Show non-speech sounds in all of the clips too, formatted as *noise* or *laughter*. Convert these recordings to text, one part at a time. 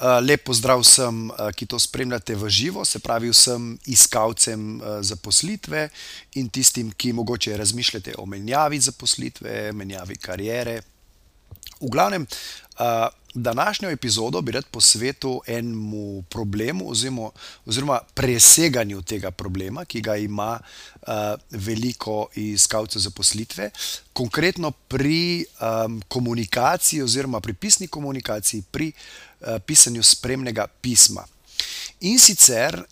Lep pozdrav vsem, ki to spremljate v živo, se pravi vsem iskalcem zaposlitve in tistim, ki mogoče razmišljate o menjavi zaposlitve, menjavi kariere. V glavnem, današnjo epizodo bi rad posvetil enemu problemu oziroma, oziroma preseganju tega problema, ki ga ima veliko iskalcev zaposlitve, konkretno pri komunikaciji oziroma pri pisni komunikaciji, pri pisanju spremnega pisma. In sicer,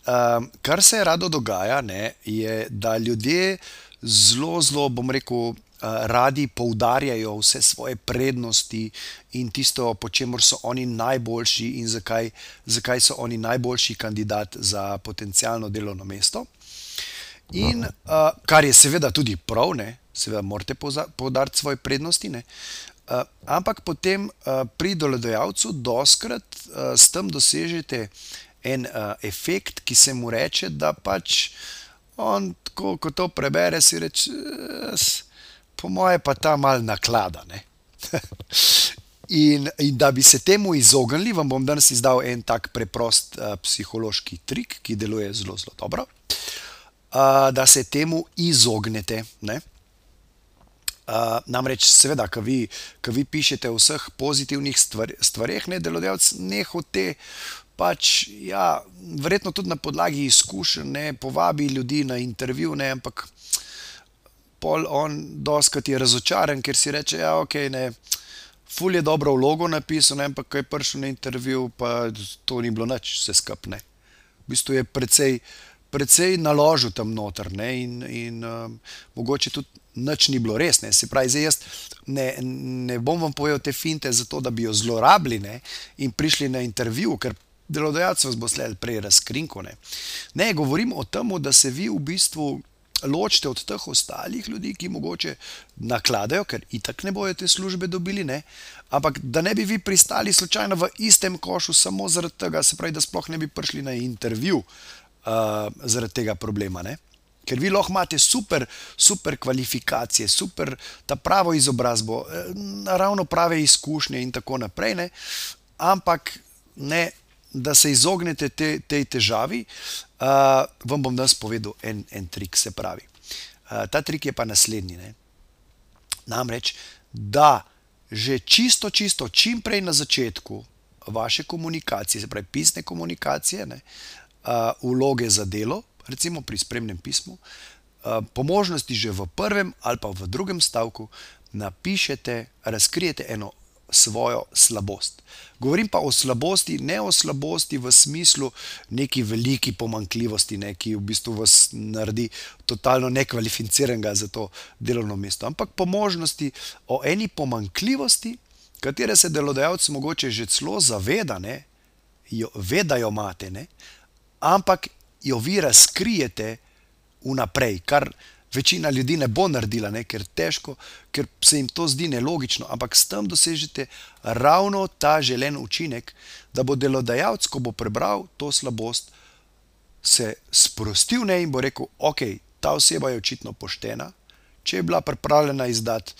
kar se rado dogaja, ne, je, da ljudje zelo, zelo, bom rekel, radi poudarjajo vse svoje prednosti in tisto, po čemer so oni najboljši in zakaj, zakaj so oni najboljši kandidat za potencialno delovno mesto. In kar je seveda tudi prav, ne, seveda morate poudariti svoje prednosti, ne. Ampak potem pri delodajalcu dostikrat s tem dosežete en efekt, ki se mu reče, da pač on tako, ko to prebere, si reče: po moje pa ta malo naklada, ne." *laughs* In, in da bi se temu izognili, vam bom danes izdal en tak preprost psihološki trik, ki deluje zelo, zelo dobro. Da se temu izognete, ne. Namreč seveda, ke vi, ke vi pišete o vseh pozitivnih stvareh, ne, delodajalec nehote pač, ja, verjetno tudi na podlagi izkušenj, ne, povabi ljudi na intervju, ne, ampak pol on dostikrat je razočaran, ker si reče: "Ja, okej, ne, ful je dobro vlogo napisal, ne, ampak ko je prišel na intervju, pa to ni bilo nič vse skupaj, ne." V bistvu je precej, precej naložil tam noter, ne, in, in mogoče tudi nič ni bilo res, ne. Se pravi, zdaj jaz ne, ne bom vam povedal te finte zato, da bi jo zlorabili, ne, in prišli na intervju, ker delodajalec vas bo slej prej razkrinkal, ne. Ne, govorim o tem, da se vi v bistvu ločite od teh ostalih ljudi, ki mogoče nakladajo, ker itak ne bojo te službe dobili, ne, ampak da ne bi vi pristali slučajno v istem košu samo zaradi tega, se pravi, da sploh ne bi prišli na intervju zaradi tega problema, ne. Ker vi lahko imate super, super kvalifikacije, super ta pravo izobrazbo, ravno prave izkušnje in tako naprej, ne, ampak, ne, da se izognete tej težavi, vam bom danes povedal en, en trik, se pravi. Ta trik je pa naslednji, ne. Namreč, da že čisto, čisto čimprej na začetku vaše komunikacije, se pravi pisne komunikacije, ne, vloge za delo, recimo pri spremnem pismu, po možnosti že v prvem ali pa v drugem stavku napišete, razkrijete eno svojo slabost. Govorim pa o slabosti, ne o slabosti v smislu neki veliki pomanjkljivosti, ne, ki v bistvu vas naredi totalno nekvalificiranega za to delovno mesto, ampak po možnosti o eni pomanjkljivosti, katere se delodajalec mogoče že celo zaveda, ne, jo ve, da jo imate, ne, ampak jo vi razkrijete vnaprej, kar večina ljudi ne bo naredila, ne, ker težko, ker se jim to zdi nelogično, ampak s tem dosežete ravno ta želeni učinek, da bo delodajalec, ko bo prebral to slabost, se sprostil, ne, in bo rekel: "Okej, ta oseba je očitno poštena, če je bila pripravljena izdati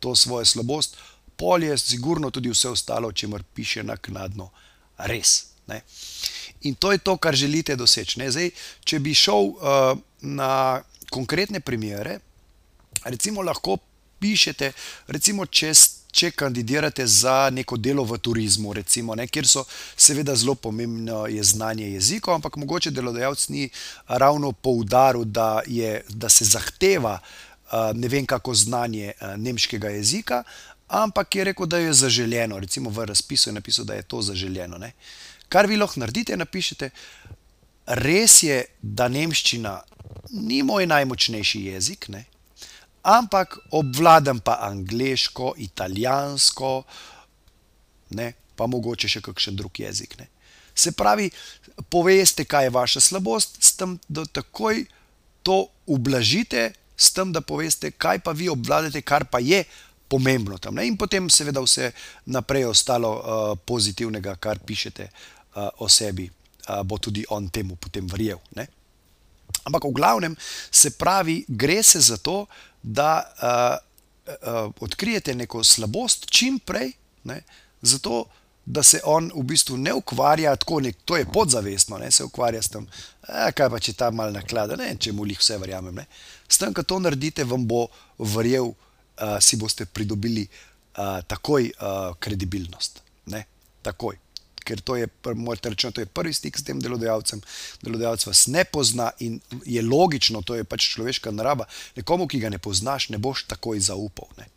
to svojo slabost, pol je sigurno tudi vse ostalo, o čemer piše, naknadno res." Ne. In to je to, kar želite doseči, zdaj, če bi šel na konkretne primere, recimo lahko pišete, recimo če če kandidirate za neko delo v turizmu, recimo, ne, kjer so seveda zelo pomembno je znanje jezikov, ampak mogoče delodajalec ni ravno poudaril, da je, da se zahteva ne vem kako znanje nemškega jezika, ampak je rekel, da je zaželeno, recimo v razpisu je napisal, da je to zaželeno, ne. Kar vi lahko naredite, napišete: "Res je, da nemščina ni moj najmočnejši jezik, ne, ampak obvladam pa angleško, italijansko, ne, pa mogoče še kakšen drug jezik, ne." Se pravi, poveste, kaj je vaša slabost, s tem da takoj to ublažite s tem, da poveste, kaj pa vi obvladate, kar pa je pomembno tam. Ne? In potem, seveda, vse naprej ostalo uh, pozitivnega, kar pišete uh, o sebi, uh, bo tudi on temu potem verjel. Ne? Ampak v glavnem se pravi, gre se za to, da uh, uh, odkrijete neko slabost čim prej, ne? zato da se on v bistvu ne ukvarja tako, nek, to je podzavestno, ne se ukvarja s tem, eh, kaj pa če ta mal naklada, ne če mu jih vse verjamem. Ne? S tem, ko to naredite, vam bo verjel, uh, si boste pridobili uh, takoj uh, kredibilnost. Ne? Takoj. Ker to je, morate reči, to je prvi stik s tem delodajalcem. Delodajalec vas ne pozna in je logično, to je pač človeška narava. Nekomu, ki ga ne poznaš, ne boš takoj zaupal. Ne?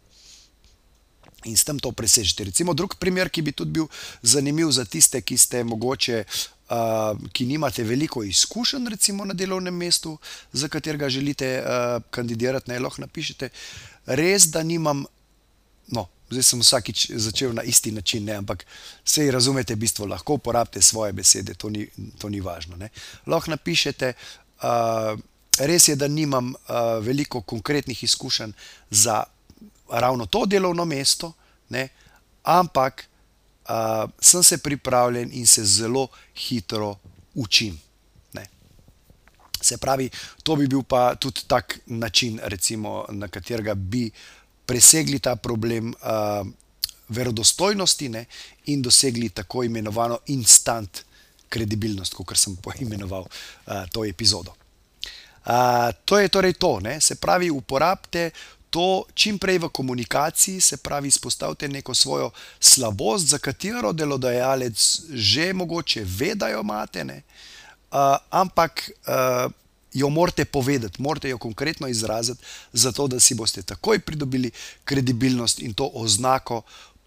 In s tem to presežete. Recimo, drug primer, ki bi tudi bil zanimiv za tiste, ki ste mogoče, uh, ki nimate veliko izkušenj, recimo na delovnem mestu, za katerega želite uh, kandidirati, naj lahko napišete. Res, da nimam, no, zdaj sem vsakič začel na isti način, ne, ampak vse razumete, bistvo lahko uporabite svoje besede, to ni, to ni važno. Ne. Lahko napišete, uh, res je, da nimam uh, veliko konkretnih izkušenj za ravno to delovno mesto, ne, ampak uh, sem se pripravljen in se zelo hitro učim. Se pravi, to bi bil pa tudi tak način, recimo, na katerega bi presegli ta problem uh, verodostojnosti ne, in dosegli tako imenovano instant kredibilnost, kot sem poimenoval uh, to epizodo. Uh, to je torej to, ne, se pravi, uporabite to čim prej v komunikaciji, se pravi, izpostavite neko svojo slabost, za katero delodajalec že mogoče ve, da jo imate, ne, uh, ampak. Uh, jo morate povedati, morate jo konkretno izraziti, zato da si boste takoj pridobili kredibilnost in to oznako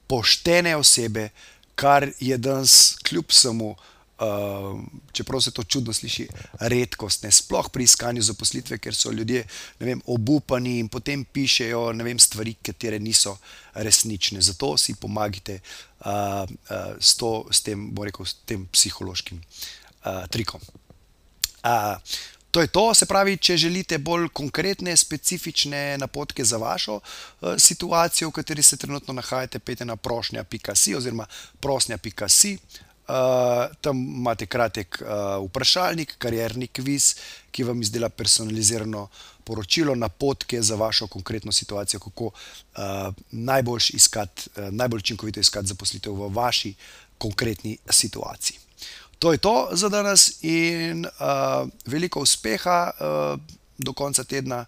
poštene osebe, kar je danes, kljub samo, uh, čeprav se to čudno sliši, redkost, ne sploh pri iskanju zaposlitve, ker so ljudje vem, obupani in potem pišejo vem, stvari, ki niso resnične. Zato si pomagajte uh, uh, s, to, s tem, rekel, s tem psihološkim uh, trikom. Uh, To je to, se pravi, če želite bolj konkretne, specifične napotke za vašo uh, situacijo, v kateri se trenutno nahajate, pejte na prošnja.si oziroma prosnja.si. Uh, eh, tam imate kratek uh, vprašalnik, karjerni kviz, ki vam izdela personalizirano poročilo, napotke za vašo konkretno situacijo, kako uh, najbolj, iskat, uh, najbolj učinkovito iskati zaposlitev v vaši konkretni situaciji. To je to za danes in uh, veliko uspeha uh, do konca tedna.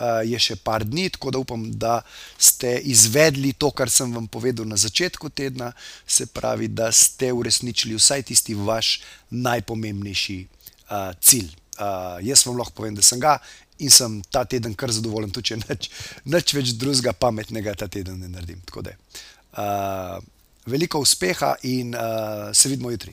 Uh, je še par dni, tako da upam, da ste izvedli to, kar sem vam povedal na začetku tedna, se pravi, da ste uresničili vsaj tisti vaš najpomembnejši uh, cilj. Uh, jaz vam lahko povem, da sem ga in sem ta teden kar zadovoljen, tudi če nič, nič več drugega pametnega ta teden ne naredim. Da, uh, veliko uspeha in uh, se vidimo jutri.